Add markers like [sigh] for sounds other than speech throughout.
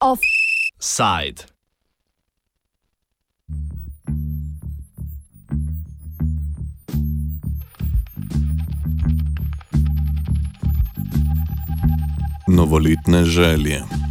Offside. Novoletne želje.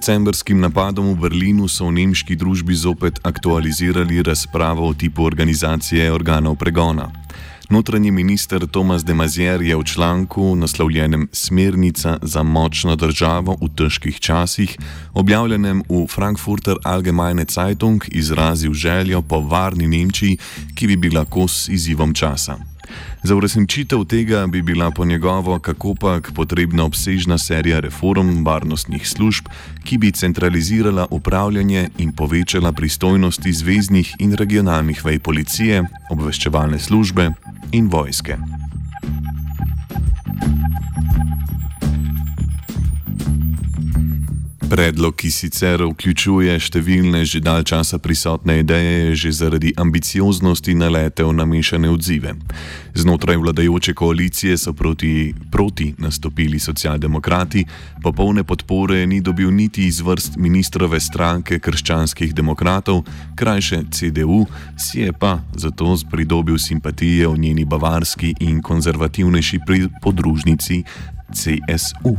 Decembrskim napadom v Berlinu so v nemški družbi zopet aktualizirali razpravo o tipu organizacije organov pregona. Notranji minister Tomas de Mazier je v članku naslovljenem Smernica za močno državo v težkih časih, objavljenem v Frankfurter Allgemeine Zeitung, izrazil željo po varni Nemčiji, ki bi bila kos izzivom časa. Za uresničitev tega bi bila po njegovo kakopak potrebna obsežna serija reform varnostnih služb, ki bi centralizirala upravljanje in povečala pristojnosti zvezdnih in regionalnih vej policije, obveščevalne službe in vojske. Predlog, ki sicer vključuje številne že dalj časa prisotne ideje, je že zaradi ambicioznosti naletel na mešane odzive. Znotraj vladajoče koalicije so proti, proti nastopili socialdemokrati, popolne podpore ni dobil niti iz vrst ministrove stranke krščanskih demokratov, krajše CDU, si je pa zato pridobil simpatije v njeni bavarski in konzervativnejši podružnici CSU.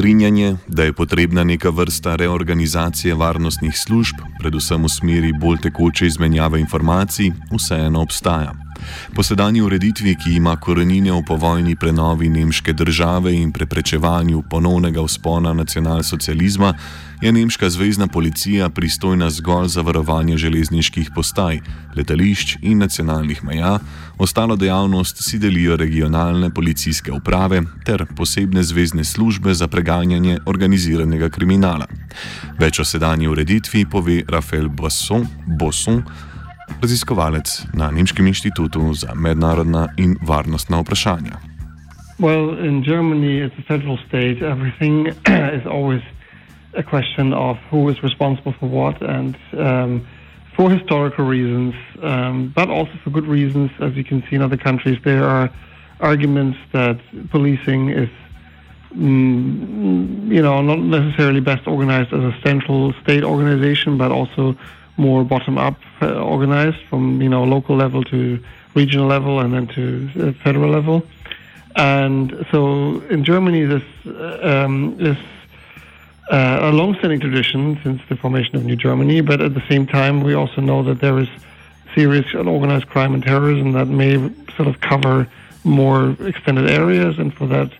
Strinjanje, da je potrebna neka vrsta reorganizacije varnostnih služb, predvsem v smeri bolj tekoče izmenjave informacij, vseeno obstaja. Po sedanji ureditvi, ki ima korenine v povojni prenovi nemške države in preprečevanju ponovnega vzpona nacionalsocializma, je nemška zvezdna policija pristojna zgolj za varovanje železniških postaj, letališč in nacionalnih meja, ostalo dejavnost si delijo regionalne policijske uprave ter posebne zvezdne službe za preganjanje organiziranega kriminala. Več o sedanji ureditvi pove Rafael Bosson. Bosson raziskovalec na Nemškem inštitutu za mednarodna in varnostna vprašanja. Well, in Germany, it's a federal state. Everything [clears throat] is always a question of who is responsible for what, and um, for historical reasons, um, but also for good reasons. As you can see in other countries, there are arguments that policing is, mm, you know, not necessarily best organized as a central state organization, but also more bottom up uh, organized from you know local level to regional level and then to uh, federal level. And so in Germany, this uh, um, is uh, a long-standing tradition since the formation of New Germany. But at the same time, we also know that there is serious and organized crime and terrorism that may sort of cover more extended areas, and for that.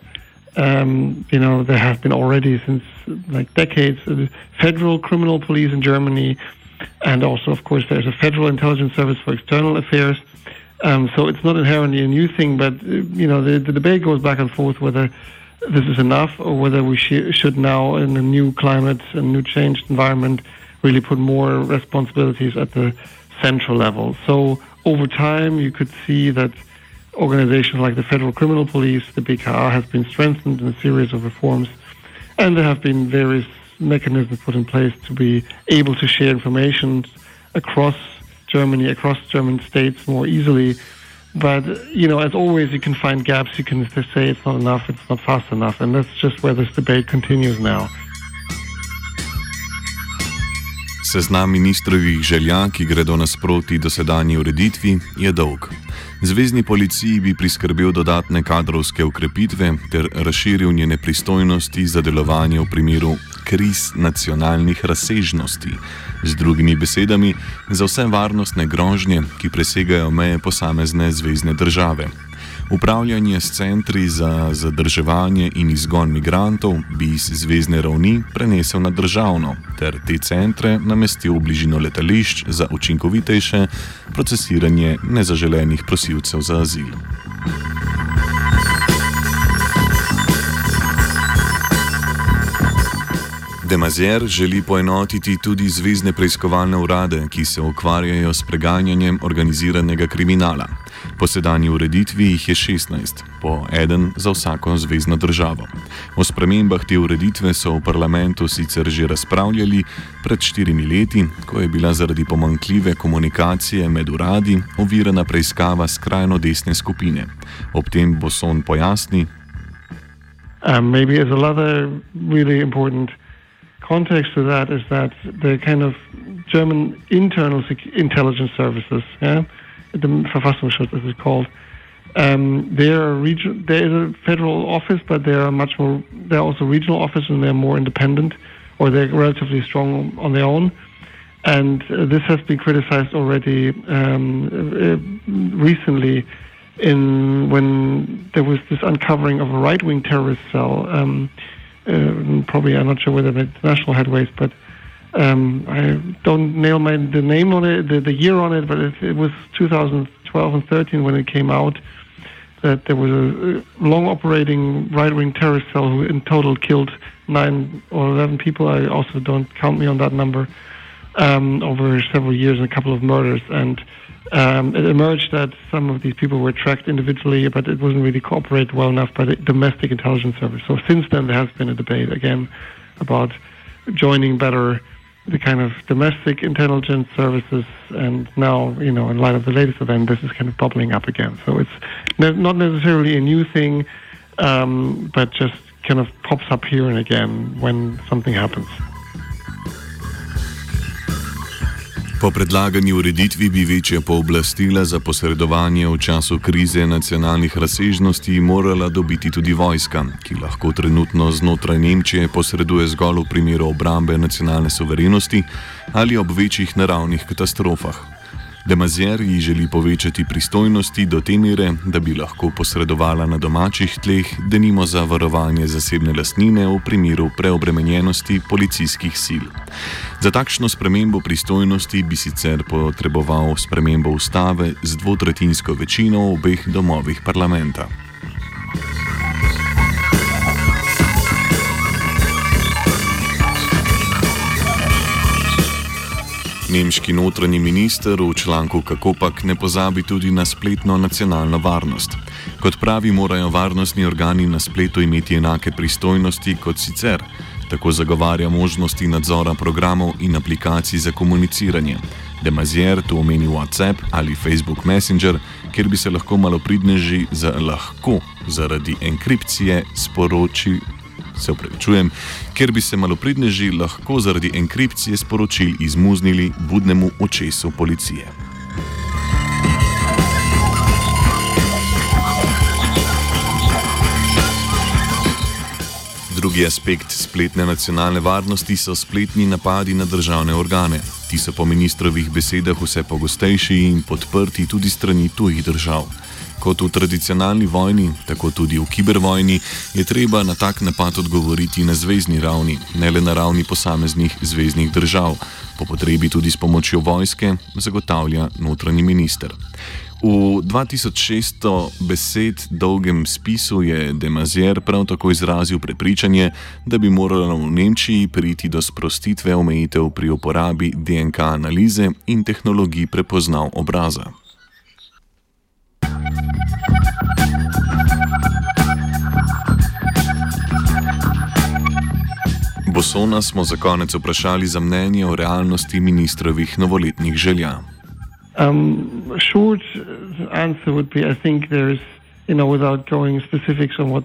Um, you know, there have been already since like decades, uh, federal criminal police in Germany and also, of course, there's a federal intelligence service for external affairs. Um, so it's not inherently a new thing, but uh, you know the, the debate goes back and forth whether this is enough or whether we sh- should now, in a new climate and new changed environment, really put more responsibilities at the central level. So over time, you could see that organizations like the Federal Criminal Police, the BKA, has been strengthened in a series of reforms, and there have been various mechanisms put in place to be able to share information across Germany, across German states more easily. But, you know, as always, you can find gaps. You can say it's not enough, it's not fast enough. And that's just where this debate continues now. Seznam ministrovih želja, ki gredo nasproti dosedanji ureditvi, je dolg. Zvezdni policiji bi priskrbel dodatne kadrovske ukrepitve ter razširil njene pristojnosti za delovanje v primeru kriz nacionalnih razsežnosti. Z drugimi besedami, za vse varnostne grožnje, ki presegajo meje posamezne zvezdne države. Upravljanje s centri za zadrževanje in izgon migrantov bi iz zvezdne ravni prenesel na državno, ter te centre namestil v bližino letališč za učinkovitejše procesiranje nezaželenih prosilcev za azil. Demazier želi poenotiti tudi zvezdne preiskovalne urade, ki se ukvarjajo s preganjanjem organiziranega kriminala. Po sedanji ureditvi jih je 16, po eden za vsako zvezdno državo. O spremembah te ureditve so v parlamentu sicer že razpravljali pred štirimi leti, ko je bila zaradi pomankljive komunikacije med uradi ovirana preiskava skrajno desne skupine. Ob tem Boson pojasni. Um, maybe as another really important context to that is that the kind of German internal intelligence services, yeah, the Verfassungsschutz as it's called, um, they are region. There is a federal office, but they are much more. They're also regional office, and they're more independent, or they're relatively strong on their own. And uh, this has been criticized already um, uh, recently, in when there was this uncovering of a right-wing terrorist cell. Um, uh, probably, I'm not sure whether it's national headways, but um, I don't nail my the name on it, the, the year on it, but it, it, was 2012 and 13 when it came out that there was a long operating right wing terrorist cell who in total killed nine or 11 people. I also don't count me on that number um, over several years and a couple of murders. And um, it emerged that some of these people were tracked individually, but it wasn't really cooperated well enough by the domestic intelligence service. So since then, there has been a debate again about joining better the kind of domestic intelligence services, and now, you know, in light of the latest event, this is kind of bubbling up again. So it's not necessarily a new thing, um, but just kind of pops up here and again when something happens. Po predlagani ureditvi bi večja pooblastila za posredovanje v času krize nacionalnih razsežnosti morala dobiti tudi vojska, ki lahko trenutno znotraj Nemčije posreduje zgolj v primeru obrambe nacionalne soverenosti ali ob večjih naravnih katastrofah. Demazier ji želi povečati pristojnosti do te mere, da bi lahko posredovala na domačih tleh, da nimo za varovanje zasebne lastnine v primeru preobremenjenosti policijskih sil. Za takšno spremembo pristojnosti bi sicer potreboval spremembo ustave z dvotretinsko večino v obeh domovih parlamenta. Nemški notranji minister v članku Kako pak ne pozabi tudi na spletno nacionalno varnost. Kot pravi, morajo varnostni organi na spletu imeti enake pristojnosti kot sicer. Tako zagovarja možnosti nadzora programov in aplikacij za komuniciranje. Demazier tu omeni WhatsApp ali Facebook Messenger, kjer bi se lahko malopridneži za lahko zaradi enkripcije sporočili se upravičujem, ker bi se malopridneži lahko zaradi enkripcije sporočil izmuznili budnemu očesu policije. Drugi aspekt spletne nacionalne varnosti so spletni napadi na državne organe. Ti so po ministrovih besedah vse pogostejši in podprti tudi strani tujih držav. Kot v tradicionalni vojni, tako tudi v kibervojni, je treba na tak napad odgovoriti na zvezdni ravni, ne le na ravni posameznih zvezdnih držav, po potrebi tudi s pomočjo vojske, zagotavlja notranji minister. V 2600 besed dolgem spisu je Demazier prav tako izrazil prepričanje, da bi moralo v Nemčiji priti do sprostitve omejitev pri uporabi DNK analize in tehnologij prepoznav obraza. Bosona smo za konec vprašali za mnenje o realnosti ministrovih novoletnih želja. Um, short answer would be I think there's, you know, without going specifics on what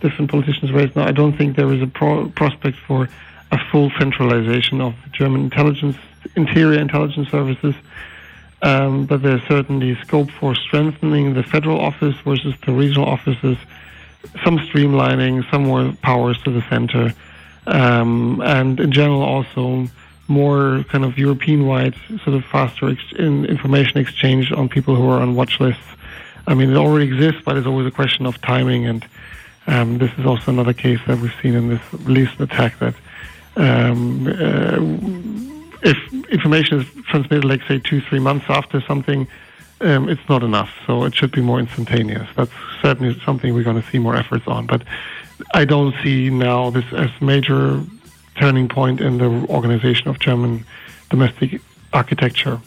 different politicians raise now, I don't think there is a pro prospect for a full centralization of German intelligence, interior intelligence services. Um, but there's certainly scope for strengthening the federal office versus the regional offices, some streamlining, some more powers to the center, um, and in general also more kind of European-wide sort of faster ex- in information exchange on people who are on watch lists. I mean, it already exists, but it's always a question of timing, and um, this is also another case that we've seen in this recent attack that um, uh, if information is transmitted, like say two, three months after something, um, it's not enough. So it should be more instantaneous. That's certainly something we're going to see more efforts on. But I don't see now this as major turning point in the organization of German domestic architecture.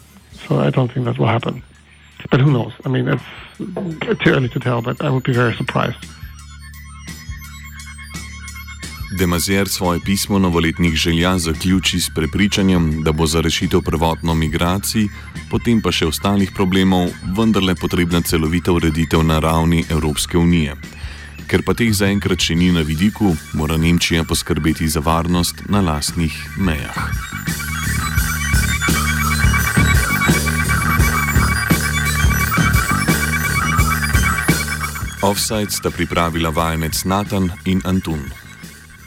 So I don't think that will happen. but who knows? I mean, it's too early to tell, but I would be very surprised. Demazier svoje pismo novoletnih želja zaključi s prepričanjem, da bo za rešitev prvotno migracij, potem pa še ostalih problemov, vendarle potrebna celovita ureditev na ravni Evropske unije. Ker pa teh zaenkrat še ni na vidiku, mora Nemčija poskrbeti za varnost na lastnih mejah. Offside sta pripravila vajenec Nathan in Antun.